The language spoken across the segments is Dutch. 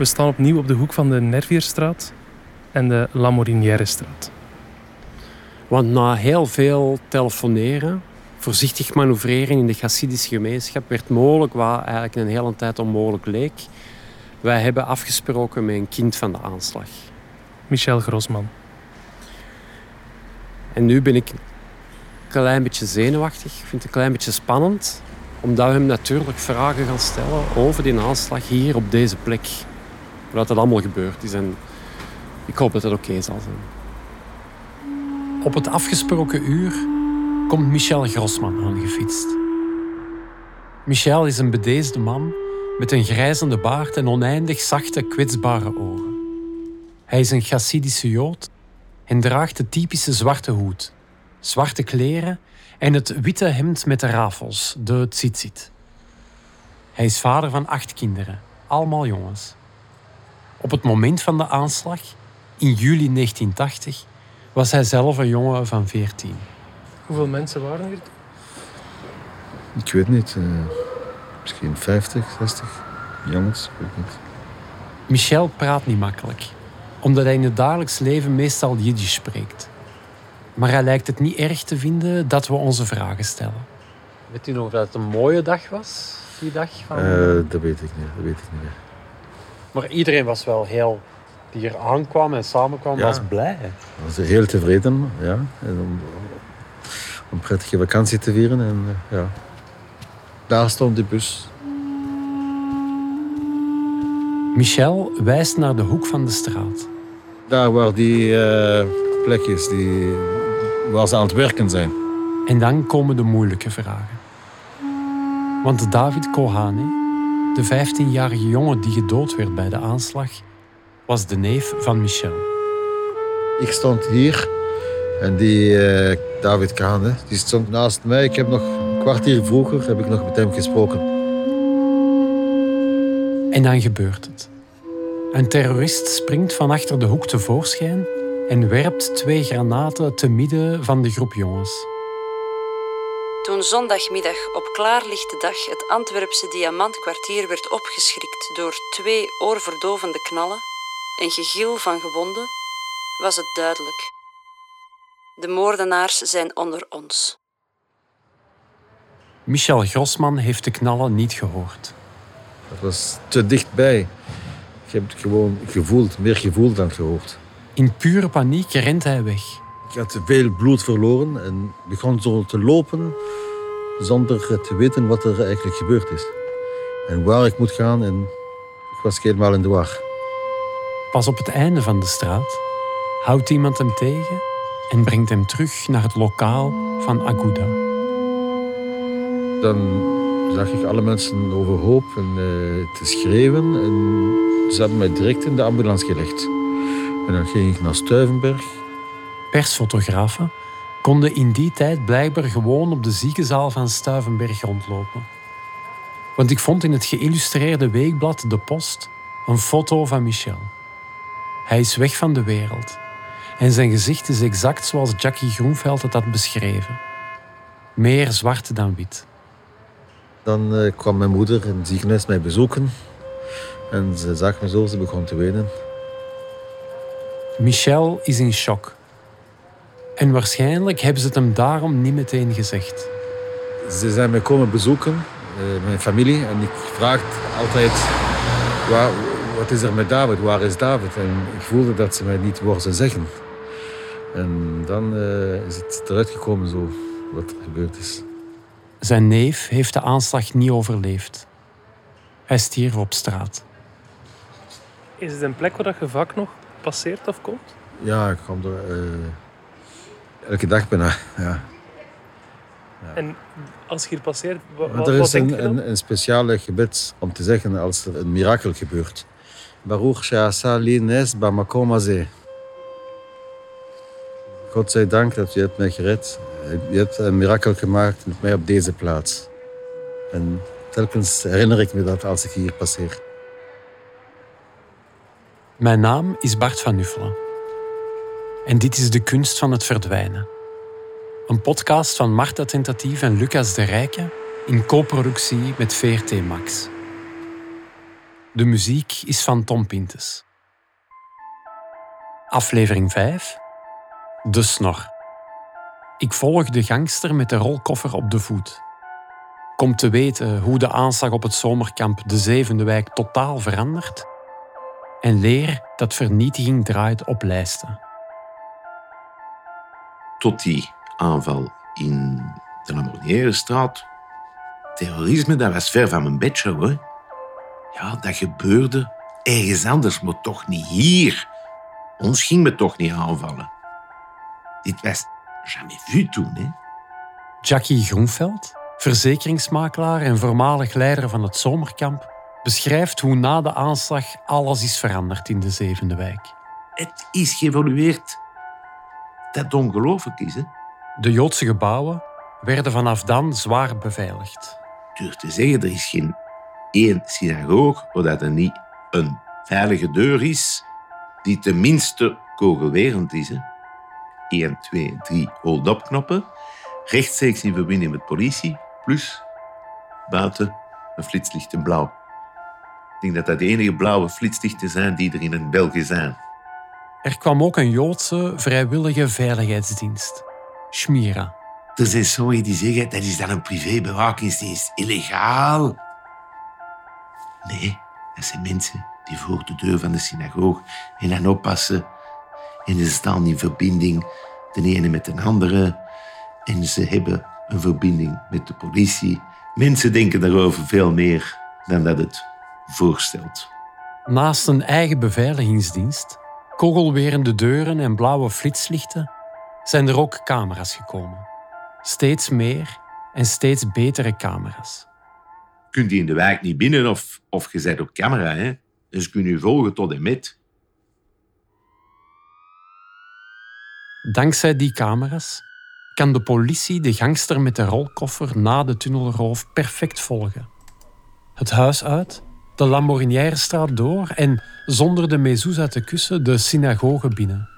We staan opnieuw op de hoek van de Nervierstraat en de Lamorinière-straat. Want na heel veel telefoneren, voorzichtig manoeuvreren in de Chassidische gemeenschap, werd mogelijk wat eigenlijk een hele tijd onmogelijk leek. Wij hebben afgesproken met een kind van de aanslag. Michel Grosman. En nu ben ik een klein beetje zenuwachtig. Ik vind het een klein beetje spannend. Omdat we hem natuurlijk vragen gaan stellen over die aanslag hier op deze plek. Wat dat allemaal gebeurd is. En ik hoop dat het oké zal zijn. Op het afgesproken uur komt Michel Grosman aangefietst. Michel is een bedeesde man met een grijzende baard en oneindig zachte, kwetsbare ogen. Hij is een Chassidische Jood en draagt de typische zwarte hoed, zwarte kleren en het witte hemd met de rafels, de tzitzit. Hij is vader van acht kinderen, allemaal jongens. Op het moment van de aanslag, in juli 1980, was hij zelf een jongen van 14. Hoeveel mensen waren er? Ik weet niet. Uh, misschien 50, 60 jongens. Ik weet niet. Michel praat niet makkelijk, omdat hij in het dagelijks leven meestal Jiddisch spreekt. Maar hij lijkt het niet erg te vinden dat we onze vragen stellen. Weet u nog of het een mooie dag was, die dag? Van... Uh, dat weet ik niet. Dat weet ik niet meer. Maar iedereen was wel heel die hier aankwam en samenkwam, Ja. was blij. was heel tevreden. Ja. En om, om een prettige vakantie te vieren. En, eh, ja. Daar stond de bus. Michel wijst naar de hoek van de straat. Daar waar die eh, plek is die, waar ze aan het werken zijn. En dan komen de moeilijke vragen. Want David Kohane, de 15-jarige jongen die gedood werd bij de aanslag, was de neef van Michel. Ik stond hier en die eh, David Kahane, die stond naast mij. Ik heb nog een kwartier vroeger heb ik nog met hem gesproken. En dan gebeurt het. Een terrorist springt van achter de hoek tevoorschijn en werpt twee granaten te midden van de groep jongens. Toen zondagmiddag op klaarlichte dag het Antwerpse Diamantkwartier werd opgeschrikt door twee oorverdovende knallen en gegil van gewonden, was het duidelijk. De moordenaars zijn onder ons. Michel Grosman heeft de knallen niet gehoord. Dat was te dichtbij. Ik heb het gewoon gevoeld, meer gevoeld dan gehoord. In pure paniek rent hij weg. Ik had veel bloed verloren en begon zo te lopen zonder te weten wat er eigenlijk gebeurd is. En waar ik moet gaan en ik was helemaal in de war. Pas op het einde van de straat houdt iemand hem tegen en brengt hem terug naar het lokaal van Aguda. Dan zag ik alle mensen overhoop en eh, te schreeuwen. En ze hebben mij direct in de ambulance gelegd. En dan ging ik naar Stuivenberg. Persfotografen konden in die tijd blijkbaar gewoon op de ziekenzaal van Stuivenberg rondlopen. Want ik vond in het geïllustreerde weekblad De Post een foto van Michel. Hij is weg van de wereld. En zijn gezicht is exact zoals Jackie Groenveld het had beschreven. Meer zwart dan wit. Dan eh, kwam mijn moeder in het ziekenhuis mij bezoeken. En ze zag me zo, ze begon te wenen. Michel is in shock. En waarschijnlijk hebben ze het hem daarom niet meteen gezegd. Ze zijn mij komen bezoeken, eh, mijn familie. En ik vraag altijd, waar, wat is er met David? Waar is David? En ik voelde dat ze mij niet woorden zeggen. En dan eh, is het eruit gekomen zo, wat er gebeurd is. Zijn neef heeft de aanslag niet overleefd. Hij stierf op straat. Is het een plek waar dat je vaak nog passeert of komt? Ja, ik kom er eh, elke dag bijna. Ja. En als je hier passeert, wa- Want wat, er wat is een, een speciale gebed om te zeggen als er een mirakel gebeurt. Baruch she'asa li nes bamakom hazeh. God zij dank dat je hebt mij gered. Je hebt een mirakel gemaakt met mij op deze plaats. En telkens herinner ik me dat als ik hier passeer. Mijn naam is Bart van Nuffelen. En dit is De Kunst van het Verdwijnen. Een podcast van Marta Tentatief en Lucas de Rijke in co-productie met VRT Max. De muziek is van Tom Pintes. Aflevering 5. De snor. Ik volg de gangster met de rolkoffer op de voet. Kom te weten hoe de aanslag op het zomerkamp de zevende wijk totaal verandert. En leer dat vernietiging draait op lijsten. Tot die aanval in de Lamornierenstraat. Terrorisme, dat was ver van mijn bedshow, hoor. Ja, dat gebeurde ergens anders, maar toch niet hier. Ons ging me toch niet aanvallen. Dit was jamais vu toen, hè. Jackie Groenveld, verzekeringsmakelaar en voormalig leider van het zomerkamp, beschrijft hoe na de aanslag alles is veranderd in de zevende wijk. Het is geëvolueerd. Dat ongelooflijk is, hè. De Joodse gebouwen werden vanaf dan zwaar beveiligd. Durf te zeggen, er is geen één synagoog waar er niet een veilige deur is die tenminste kogelwerend is. Hè. 1, 2, 3 hold-up knoppen. Rechtstreeks in verbinding met politie. Plus buiten een flitslicht in blauw. Ik denk dat dat de enige blauwe flitslichten zijn die er in een België zijn. Er kwam ook een Joodse vrijwillige veiligheidsdienst, Shmira. Er zijn sommigen die zeggen dat is dan een privébewakingsdienst. Illegaal. Nee, dat zijn mensen die voor de deur van de synagoog en dan oppassen. En ze staan in verbinding, de ene met de andere. En ze hebben een verbinding met de politie. Mensen denken daarover veel meer dan dat het voorstelt. Naast een eigen beveiligingsdienst, kogelwerende deuren en blauwe flitslichten, zijn er ook camera's gekomen. Steeds meer en steeds betere camera's. Kunt die in de wijk niet binnen of, of je bent op camera, hè? Dus kun je volgen tot en met. Dankzij die camera's kan de politie de gangster met de rolkoffer na de tunnelroof perfect volgen. Het huis uit, de Lamborghinière-straat door en zonder de mezouza te kussen de synagoge binnen.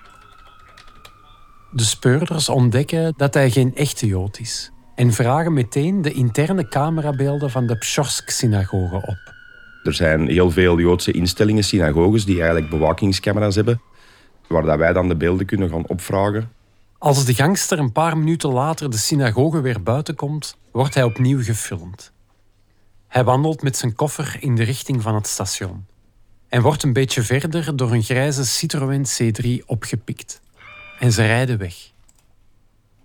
De speurders ontdekken dat hij geen echte Jood is en vragen meteen de interne camerabeelden van de Pschorsk-synagoge op. Er zijn heel veel Joodse instellingen, synagoges, die eigenlijk bewakingscamera's hebben, waar dat wij dan de beelden kunnen gaan opvragen. Als de gangster een paar minuten later de synagoge weer buiten komt, wordt hij opnieuw gefilmd. Hij wandelt met zijn koffer in de richting van het station en wordt een beetje verder door een grijze Citroën C3 opgepikt. En ze rijden weg.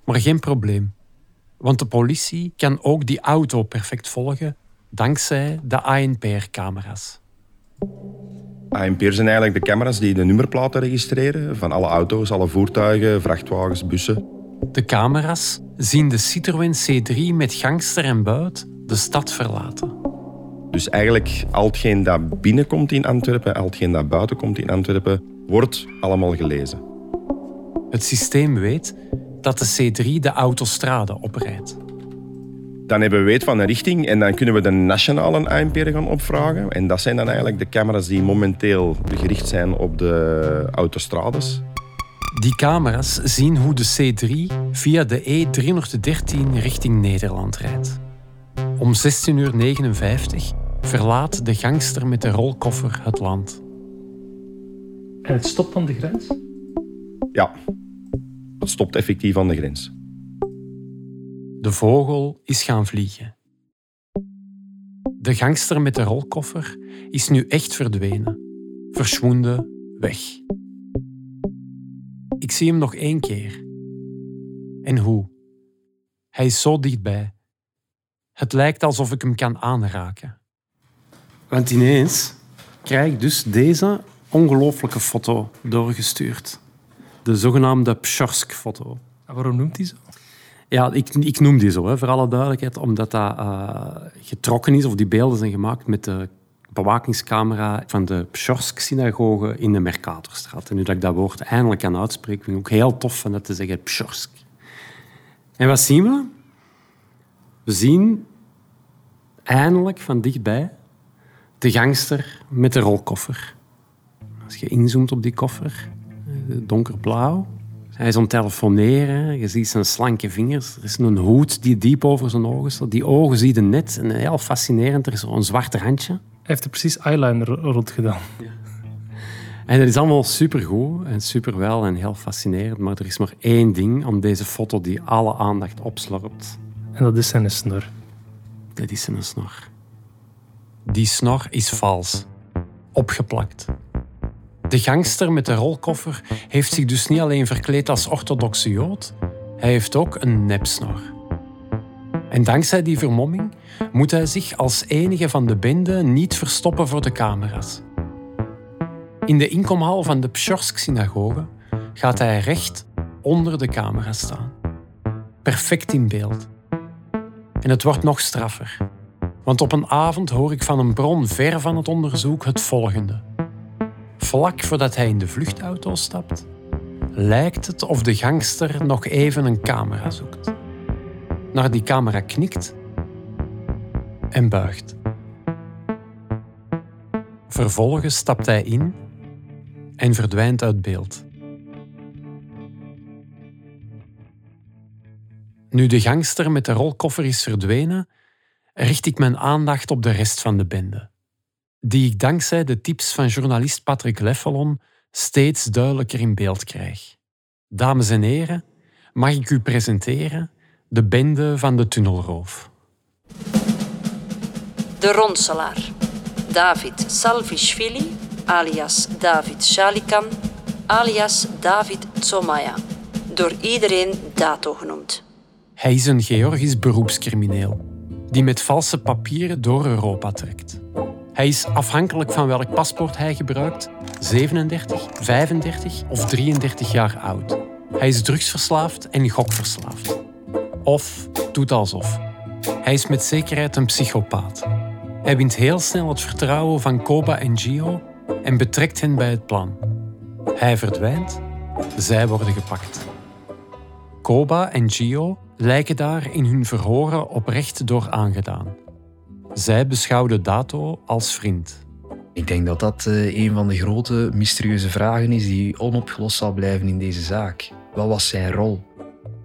Maar geen probleem, want de politie kan ook die auto perfect volgen dankzij de ANPR-camera's. ANPR zijn eigenlijk de camera's die de nummerplaten registreren van alle auto's, alle voertuigen, vrachtwagens, bussen. De camera's zien de Citroën C3 met gangster en buit de stad verlaten. Dus eigenlijk al hetgeen dat binnenkomt in Antwerpen, al hetgeen dat buiten komt in Antwerpen, wordt allemaal gelezen. Het systeem weet dat de C3 de autostrade oprijdt. Dan hebben we weet van een richting en dan kunnen we de nationale ANPR gaan opvragen. En dat zijn dan eigenlijk de camera's die momenteel gericht zijn op de autostrades. Die camera's zien hoe de C3 via de E313 richting Nederland rijdt. Om 16.59 uur verlaat de gangster met de rolkoffer het land. En het stopt aan de grens? Ja, het stopt effectief aan de grens. De vogel is gaan vliegen. De gangster met de rolkoffer is nu echt verdwenen. Verschwonden, weg. Ik zie hem nog één keer. En hoe? Hij is zo dichtbij. Het lijkt alsof ik hem kan aanraken. Want ineens krijg ik dus deze ongelooflijke foto doorgestuurd. De zogenaamde Pschorsk-foto. Waarom noemt hij zo? Ja, ik, ik noem die zo, hè, voor alle duidelijkheid, omdat dat uh, getrokken is, of die beelden zijn gemaakt met de bewakingscamera van de Pschorsk-synagoge in de Mercatorstraat. En nu dat ik dat woord eindelijk kan uitspreken, vind ik ook heel tof van dat te zeggen, Pschorsk. En wat zien we? We zien eindelijk van dichtbij de gangster met de rolkoffer. Als je inzoomt op die koffer, donkerblauw, hij is aan het telefoneren. Je ziet zijn slanke vingers. Er is een hoed die diep over zijn ogen staat. Die ogen zie je net. En heel fascinerend, er is zo'n zwart randje. heeft er precies eyeliner rond gedaan. En dat is allemaal supergoed en superwel en heel fascinerend. Maar er is maar één ding aan deze foto die alle aandacht opslorpt. En dat is zijn snor. Dat is zijn snor. Die snor is vals. Opgeplakt. De gangster met de rolkoffer heeft zich dus niet alleen verkleed als orthodoxe jood, hij heeft ook een nepsnor. En dankzij die vermomming moet hij zich als enige van de bende niet verstoppen voor de camera's. In de inkomhal van de Pschorsk-synagoge gaat hij recht onder de camera staan. Perfect in beeld. En het wordt nog straffer. Want op een avond hoor ik van een bron ver van het onderzoek het volgende. Vlak voordat hij in de vluchtauto stapt, lijkt het of de gangster nog even een camera zoekt. Naar die camera knikt en buigt. Vervolgens stapt hij in en verdwijnt uit beeld. Nu de gangster met de rolkoffer is verdwenen, richt ik mijn aandacht op de rest van de bende, die ik dankzij de tips van journalist Patrick Leffelon steeds duidelijker in beeld krijg. Dames en heren, mag ik u presenteren de bende van de tunnelroof. De ronselaar. David Salvishvili, alias David Shalikan, alias David Tsomaya. Door iedereen Dato genoemd. Hij is een Georgisch beroepscrimineel die met valse papieren door Europa trekt. Hij is afhankelijk van welk paspoort hij gebruikt 37, 35 of 33 jaar oud. Hij is drugsverslaafd en gokverslaafd. Of doet alsof. Hij is met zekerheid een psychopaat. Hij wint heel snel het vertrouwen van Koba en Gio en betrekt hen bij het plan. Hij verdwijnt, zij worden gepakt. Koba en Gio lijken daar in hun verhoren oprecht door aangedaan. Zij beschouwden Dato als vriend. Ik denk dat dat uh, een van de grote mysterieuze vragen is die onopgelost zal blijven in deze zaak. Wat was zijn rol?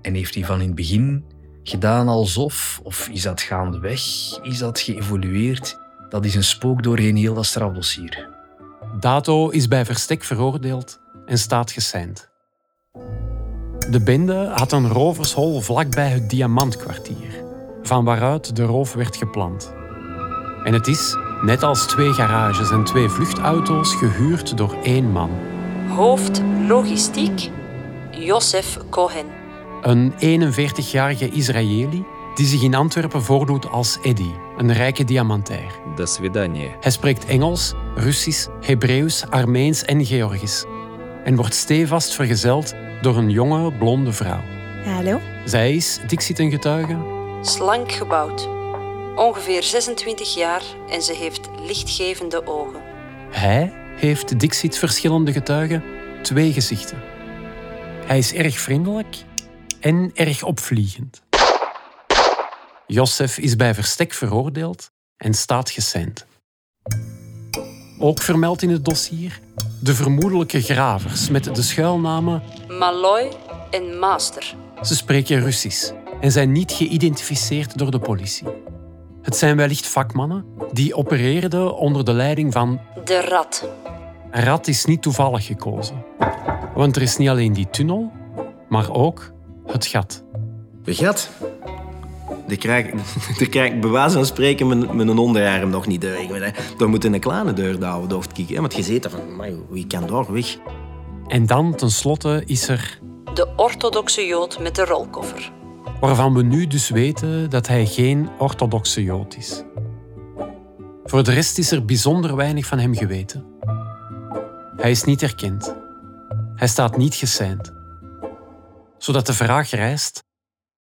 En heeft hij van in het begin gedaan alsof, of is dat gaandeweg, is dat geëvolueerd? Dat is een spook doorheen heel dat strafdossier. Dato is bij verstek veroordeeld en staat geseind. De bende had een rovershol vlakbij het diamantkwartier, van waaruit de roof werd gepland. En het is, net als twee garages en twee vluchtauto's, gehuurd door één man. Hoofd logistiek Josef Cohen. Een 41-jarige Israëli die zich in Antwerpen voordoet als Eddie, een rijke diamantair. Hij spreekt Engels, Russisch, Hebreeuws, Armeens en Georgisch en wordt stevast vergezeld door een jonge, blonde vrouw. Hallo? Zij is, Dixit een getuige, Slank gebouwd. Ongeveer 26 jaar en ze heeft lichtgevende ogen. hij heeft Dixit verschillende getuigen twee gezichten. Hij is erg vriendelijk en erg opvliegend. Josef is bij verstek veroordeeld en staat geseind. Ook vermeld in het dossier de vermoedelijke gravers met de schuilnamen Malloy en Master. Ze spreken Russisch en zijn niet geïdentificeerd door de politie. Het zijn wellicht vakmannen die opereerden onder de leiding van De Rat. Rad is niet toevallig gekozen. Want er is niet alleen die tunnel, maar ook het gat. Een gat? Daar krijg, daar krijg ik bij wijze van spreken met, met een onderarm nog niet door. Daar moet een kleine deur douwen, door te kijken. Want je ziet er van, "Amai, wie kan daar weg? En dan tenslotte is er, De orthodoxe jood met de rolkoffer. waarvan we nu dus weten dat hij geen orthodoxe jood is. Voor de rest is er bijzonder weinig van hem geweten. Hij is niet erkend. Hij staat niet geseind. Zodat de vraag rijst,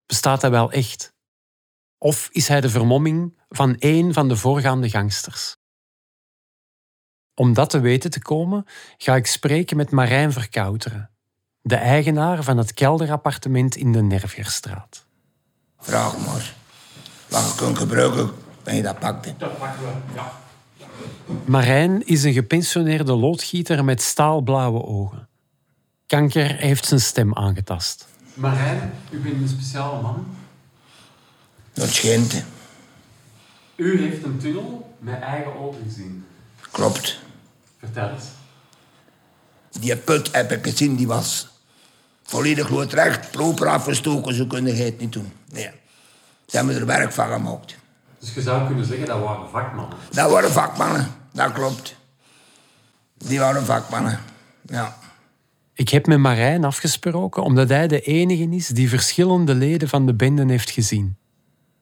bestaat hij wel echt? Of is hij de vermomming van één van de voorgaande gangsters? Om dat te weten te komen, ga ik spreken met Marijn Verkouteren, de eigenaar van het kelderappartement in de Nervierstraat. Vraag maar. Je kunt gebruiken, ben je dat pakt. hè. Marijn is een gepensioneerde loodgieter met staalblauwe ogen. Kanker heeft zijn stem aangetast. Marijn, u bent een speciale man. Dat schijnt. U heeft een tunnel met eigen ogen gezien. Klopt. Vertel eens. Die put heb ik gezien, die was volledig loodrecht, proper afgestoken. Zo kun je het niet doen. Nee. Ze hebben er werk van gemaakt. Dus je zou kunnen zeggen dat waren vakmannen. Dat waren vakmannen, dat klopt. Die waren vakmannen, ja. Ik heb met Marijn afgesproken omdat hij de enige is die verschillende leden van de bende heeft gezien.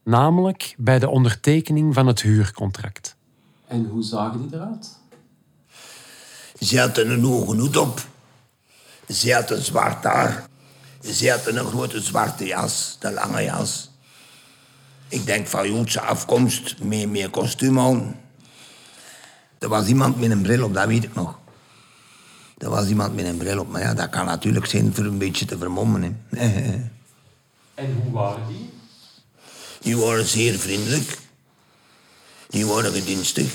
Namelijk bij de ondertekening van het huurcontract. En hoe zagen die eruit? Ze hadden een hoge hoed op. Ze hadden zwart haar. Ze hadden een grote zwarte jas, de lange jas. Ik denk van Joodse afkomst, meer, meer kostuum aan. Er was iemand met een bril op, dat weet ik nog. Er was iemand met een bril op, maar ja, dat kan natuurlijk zijn voor een beetje te vermommen. Hè. En hoe waren die? Die waren zeer vriendelijk. Die waren gedienstig.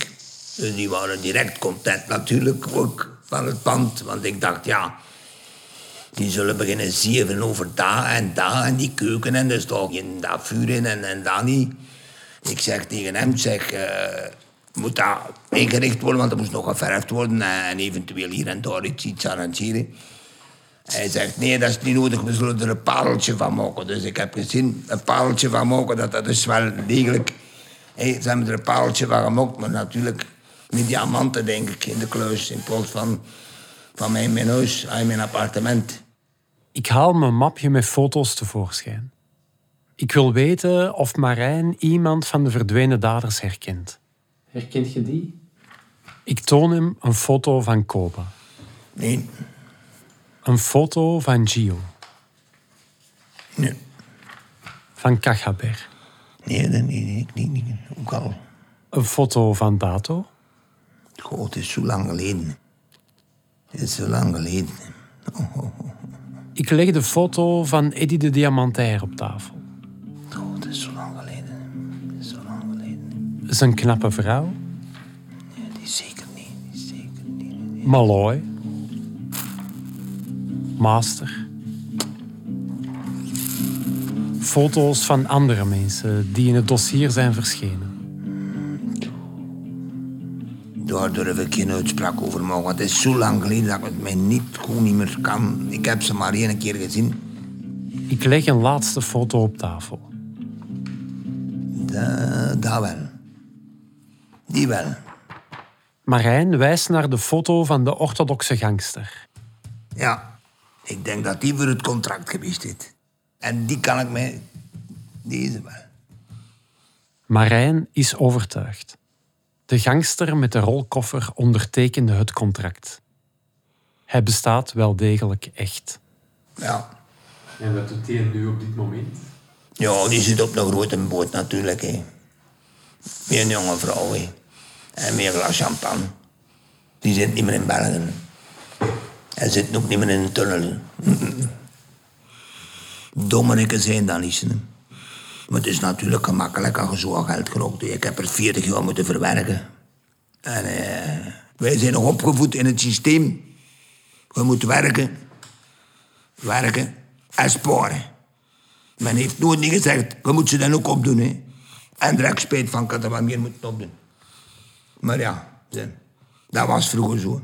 Dus die waren direct content natuurlijk ook van het pand. Want ik dacht, ja, die zullen beginnen zeven over daar en daar en die keuken en staat geen dat vuur in en, en dat niet. Ik zeg tegen hem, zeg, eh, moet dat ingericht worden, want er moest nog geverfd worden en eventueel hier en daar iets, iets arrangeren. Hij zegt, nee, dat is niet nodig, we zullen er een pareltje van maken. Dus ik heb gezien, een pareltje van maken, dat, dat is wel degelijk... Hey, ze hebben er een pareltje van gemaakt, maar natuurlijk met diamanten, denk ik, in de kluis. In plaats van, van mijn, mijn huis, in mijn appartement. Ik haal mijn mapje met foto's tevoorschijn. Ik wil weten of Marijn iemand van de verdwenen daders herkent. Herkent je die? Ik toon hem een foto van Koba. Nee, Een foto van Gio. nee, Van Kachaber. Nee, nee, nee, niet. Ook al. Een foto van Dato. Goh, het is zo lang geleden. Het is zo lang geleden. Ik leg de foto van Eddie de Diamantaire op tafel. Goh, het is zo lang geleden. Het is zo lang geleden. Is een knappe vrouw. Nee, die zeker niet. Die zeker niet. Malloy. Master. Foto's van andere mensen die in het dossier zijn verschenen. Daar durf ik geen uitspraak over maken. Want het is zo lang geleden dat ik het mij niet, gewoon niet meer kan. Ik heb ze maar één keer gezien. Ik leg een laatste foto op tafel. Dat, dat wel. Die wel. Marijn wijst naar de foto van de orthodoxe gangster. Ja, ik denk dat die voor het contract geweest is. En die kan ik mij... Deze wel. Marijn is overtuigd. De gangster met de rolkoffer ondertekende het contract. Hij bestaat wel degelijk echt. Ja. En wat doet hij nu op dit moment? Ja, die zit op een grote boot natuurlijk. Hè. Met een jonge vrouw. Hè. En meer glas champagne. Die zit niet meer in Bergen. Hij zit ook niet meer in een tunnel. Dommerikken zijn dat niet. Hè. Maar het is natuurlijk gemakkelijk als je zo geld gelooft. Ik heb er 40 jaar moeten verwerken. En eh, wij zijn nog opgevoed in het systeem. We moeten werken, werken en sparen. Men heeft nooit niet gezegd, we moeten ze dan ook opdoen. Hè. En ik spijt van, er wat meer moeten opdoen. Maar ja, dat was vroeger zo.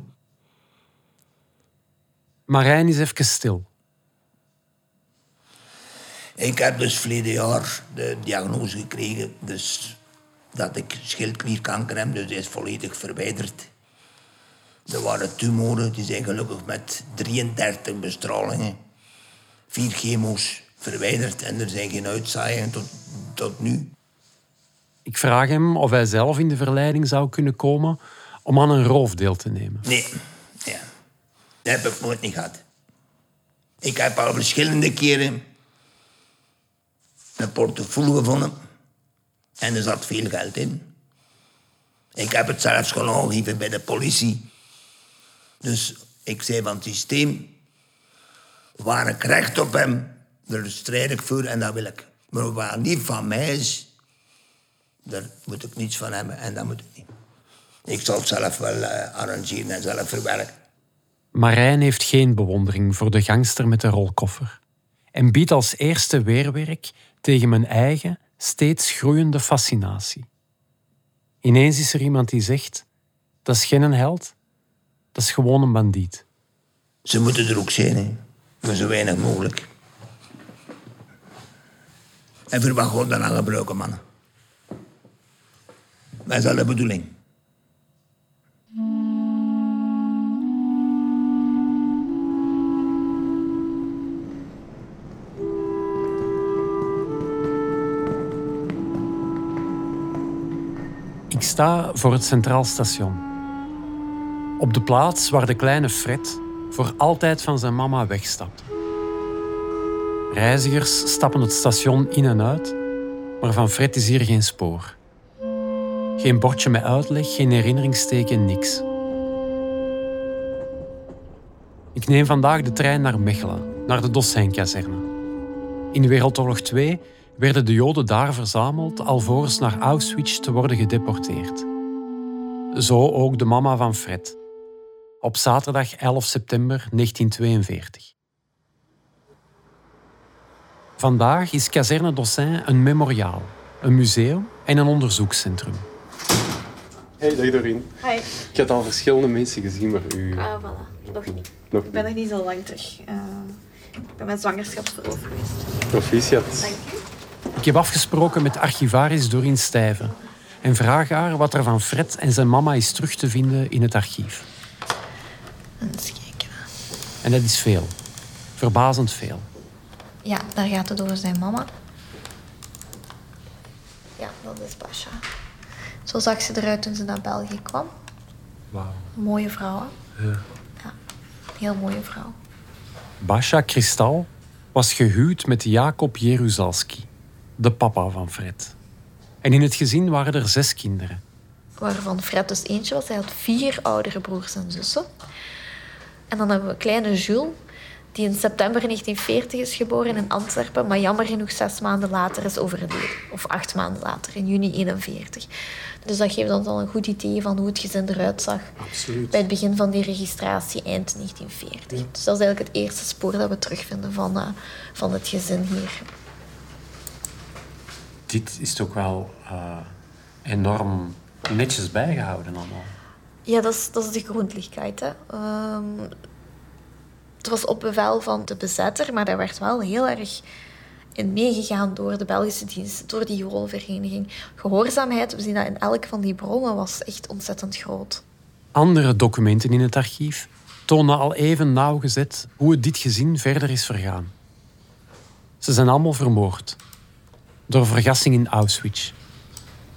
Marijn is even stil. Ik heb dus verleden jaar de diagnose gekregen dus dat ik schildklierkanker heb, dus die is volledig verwijderd. Er waren tumoren, die zijn gelukkig met 33 bestralingen, vier chemo's verwijderd en er zijn geen uitzaaiingen tot, tot nu. Ik vraag hem of hij zelf in de verleiding zou kunnen komen om aan een roof deel te nemen. Nee, ja. dat heb ik nooit niet gehad. Ik heb al verschillende keren een portefeuille gevonden en er zat veel geld in. Ik heb het zelfs aangegeven bij de politie. Dus ik zei van het systeem, waar ik recht op heb, daar strijd ik voor en dat wil ik. Maar waar niet van mij is, daar moet ik niets van hebben en dat moet ik niet. Ik zal het zelf wel eh, arrangeren en zelf verwerken. Marijn heeft geen bewondering voor de gangster met de rolkoffer en biedt als eerste weerwerk tegen mijn eigen, steeds groeiende fascinatie. Ineens is er iemand die zegt: dat is geen held, dat is gewoon een bandiet. Ze moeten er ook zijn, hè. Maar zo weinig mogelijk. En voor wat God dan aan gebruiken, mannen. Dat is al de bedoeling. Ik sta voor het Centraal Station. Op de plaats waar de kleine Fred voor altijd van zijn mama wegstapt. Reizigers stappen het station in en uit, maar van Fred is hier geen spoor. Geen bordje met uitleg, geen herinneringsteken, niks. Ik neem vandaag de trein naar Mechelen, naar de Dossijn-kazerne. In Wereldoorlog 2 werden de Joden daar verzameld alvorens naar Auschwitz te worden gedeporteerd. Zo ook de mama van Fred. Op zaterdag 11 september 1942. Vandaag is Kazerne Dossin een memoriaal, een museum en een onderzoekscentrum. Hey, dag Doreen. Hi. Ik had al verschillende mensen gezien, maar u... Ah, voilà. Nog niet. Nog Ik ben nog niet zo lang terug. Eh, ik ben met zwangerschapsverlof geweest. Proficiat. Dank je. Ik heb afgesproken met archivaris Doreen Stijven en vraag haar wat er van Fred en zijn mama is terug te vinden in het archief. Eens kijken. En dat is veel. Verbazend veel. Ja, daar gaat het over zijn mama. Ja, dat is Basha. Zo zag ze eruit toen ze naar België kwam. Wauw. Mooie vrouw, hè? Ja. Ja, heel mooie vrouw. Basha Kristal was gehuwd met Jacob Jeruzalski, de papa van Fred. En in het gezin waren er zes kinderen. Waarvan Fred dus eentje was. Hij had vier oudere broers en zussen. En dan hebben we kleine Jules, die in september 1940 is geboren in Antwerpen, maar jammer genoeg zes maanden later is overleden. Of acht maanden later, in juni 41. Dus dat geeft ons al een goed idee van hoe het gezin eruit zag Absoluut. bij het begin van die registratie eind 1940. Dus dat is eigenlijk het eerste spoor dat we terugvinden van, eh, van het gezin hier. Dit is toch wel eh, enorm netjes bijgehouden allemaal. Ja, dat is, dat is de grondlichkeit. Hè. Ehm, het was op bevel van de bezetter, maar daar werd wel heel erg in meegegaan door de Belgische dienst, door die Joolvereniging. Gehoorzaamheid, we zien dat in elk van die bronnen, was echt ontzettend groot. Andere documenten in het archief tonen al even nauwgezet hoe het dit gezin verder is vergaan. Ze zijn allemaal vermoord. Door vergassing in Auschwitz.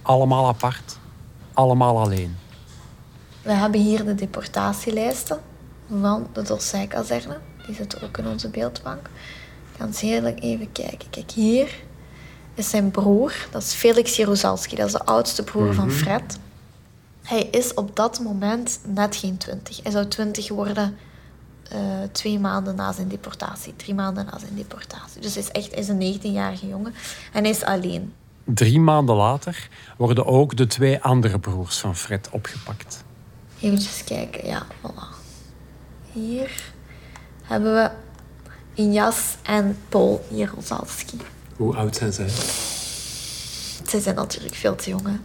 Allemaal apart, allemaal alleen. We hebben hier de deportatielijsten van de Dossij-kazerne. Die zitten ook in onze beeldbank. Ik ga eens heel even kijken. Kijk, hier is zijn broer. Dat is Felix Jeruzalski. Dat is de oudste broer van Fred. Hij is op dat moment net geen twintig. Hij zou twintig worden eh, twee maanden na zijn deportatie. Drie maanden na zijn deportatie. Dus hij is echt hij is een 19-jarige jongen. En hij is alleen. Drie maanden later worden ook de twee andere broers van Fred opgepakt. Even kijken, ja, voilà. Hier hebben we Injas en Paul Jerozalski. Hoe oud zijn zij? Zij zijn natuurlijk veel te jong. hè.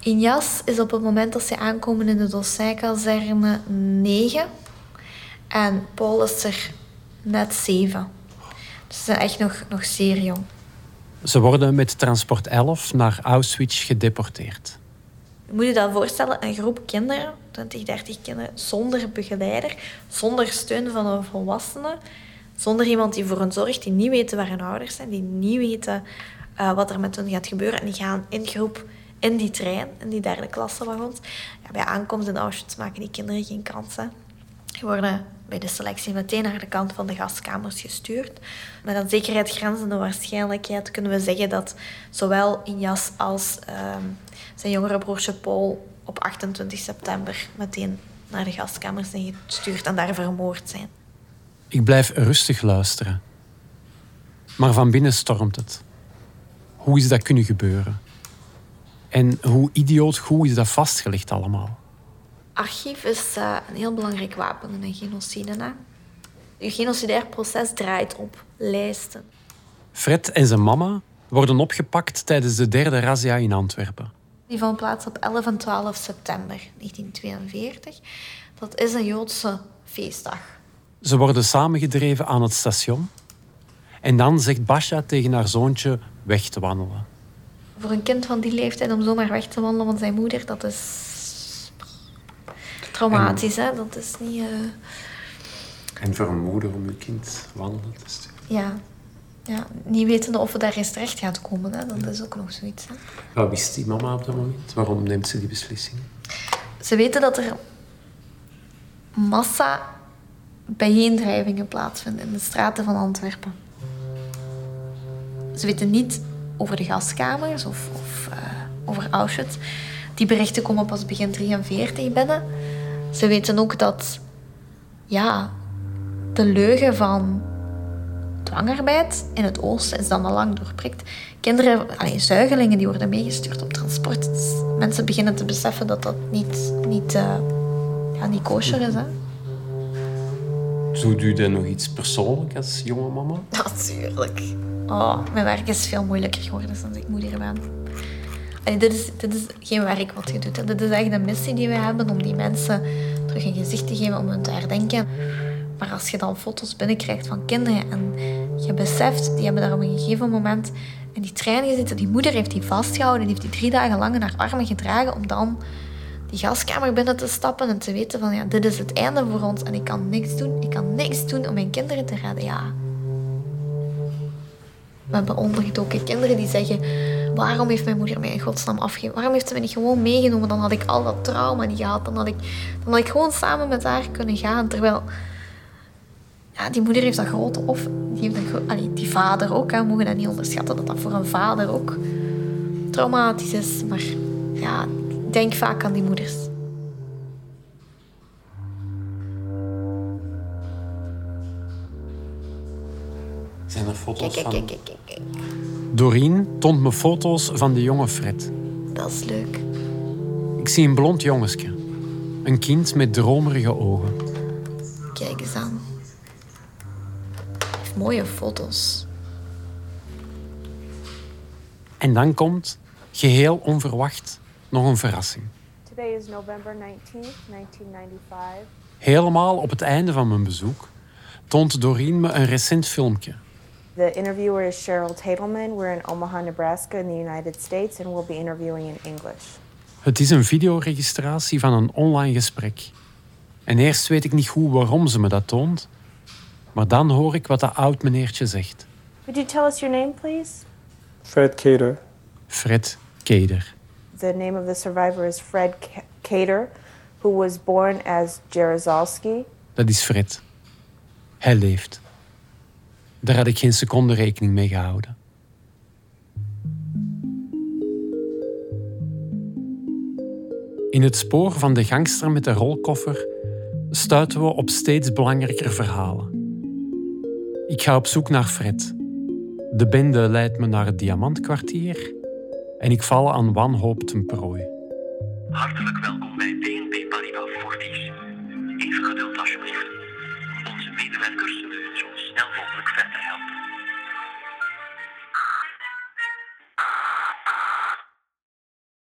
Injas is op het moment dat ze aankomen in de Dossij-kazerne 9. En Paul is er net 7. Dus ze zijn echt nog, nog zeer jong. Ze worden met transport 11 naar Auschwitz gedeporteerd. Je moet je dat voorstellen, een groep kinderen, 20, 30 kinderen, zonder begeleider, zonder steun van een volwassene, zonder iemand die voor hen zorgt, die niet weten waar hun ouders zijn, die niet weten eh, wat er met hen gaat gebeuren. En die gaan in groep in die trein, in die derde klasse wagons. Ja, bij aankomst in Auschwitz maken die kinderen geen kans. Hè. Die worden bij de selectie meteen naar de kant van de gaskamers gestuurd. Met een zekerheid grenzende waarschijnlijkheid kunnen we zeggen dat zowel Injas als ehm, zijn jongere broertje Paul op 28 september meteen naar de gaskamers zijn gestuurd en daar vermoord zijn. Ik blijf rustig luisteren. Maar van binnen stormt het. Hoe is dat kunnen gebeuren? En hoe idioot goed is dat vastgelegd allemaal? Archief is eh, een heel belangrijk wapen in een genocide. Hè? Je genocidair proces draait op lijsten. Fred en zijn mama worden opgepakt tijdens de derde razzia in Antwerpen. Die vond plaats op 11 en 12 september 1942. Dat is een Joodse feestdag. Ze worden samengedreven aan het station. En dan zegt Basja tegen haar zoontje weg te wandelen. Voor een kind van die leeftijd om zomaar weg te wandelen van zijn moeder, dat is traumatisch. Hè? Dat is niet... eh, En voor een moeder om je kind wandelen te sturen. ja. ja, niet wetende of het daar eens terecht gaat komen. Hè? Dat is ook nog zoiets. Hè? Wat wist die mama op dat moment? Waarom neemt ze die beslissing? Ze weten dat er massa bijeendrijvingen plaatsvinden in de straten van Antwerpen. Ze weten niet over de gaskamers of, of eh, over Auschwitz. Die berichten komen pas begin 43 binnen. Ze weten ook dat ja, de leugen van dwangarbeid in het oosten is dan al lang doorprikt. Kinderen, allee, zuigelingen, die worden meegestuurd op transport. Dus mensen beginnen te beseffen dat dat niet, niet, eh, ja, niet kosher is. Hè? Doet u dan nog iets persoonlijk als jonge mama? Natuurlijk. Oh, mijn werk is veel moeilijker geworden sinds ik moeder ben. Dit, is, is geen werk wat je doet. Dit is echt een missie die we hebben om die mensen terug een gezicht te geven, om hen te herdenken. Maar als je dan foto's binnenkrijgt van kinderen en je beseft, die hebben daar op een gegeven moment in die trein gezeten, die moeder heeft die vastgehouden, die heeft die drie dagen lang in haar armen gedragen om dan die gaskamer binnen te stappen en te weten van ja, dit is het einde voor ons en ik kan niks doen. Ik kan niks doen om mijn kinderen te redden. Ja, we hebben ondergedoken kinderen die zeggen... Waarom heeft mijn moeder mij in godsnaam afgegeven? Waarom heeft ze me niet gewoon meegenomen? Dan had ik al dat trauma niet gehad. Dan had ik, dan had ik gewoon samen met haar kunnen gaan. Terwijl... Ja, die moeder heeft dat grote of... Die, heeft Allee, die vader ook. Hè. We mogen dat niet onderschatten. Dat dat voor een vader ook traumatisch is. Maar ja, ik denk vaak aan die moeders. Foto's Kijk, kijk, van... kijk, kijk, kijk. Doreen toont me foto's van de jonge Fred. Dat is leuk. Ik zie een blond jongensje. Een kind met dromerige ogen. Kijk eens aan. Mooie foto's. En dan komt, geheel onverwacht, nog een verrassing. Today is November 19th, 1995. Helemaal op het einde van mijn bezoek toont Doreen me een recent filmpje. The interviewer is Cheryl Tatelman. We're in Omaha, Nebraska, in the United States, and we'll be interviewing in English. Het is een videoregistratie van een online gesprek. En eerst weet ik niet goed waarom ze me dat toont, maar dan hoor ik wat dat oud meneertje zegt. Could you tell us your name, please? Fred Cater. Fred Keder. The name of the survivor is Fred K- Cater, who was born as Jaruzelski. Dat is Fred. Hij leeft. Daar had ik geen seconde rekening mee gehouden. In het spoor van de gangster met de rolkoffer stuiten we op steeds belangrijker verhalen. Ik ga op zoek naar Fred. De bende leidt me naar het Diamantkwartier en ik val aan wanhoop ten prooi. Hartelijk welkom bij BNP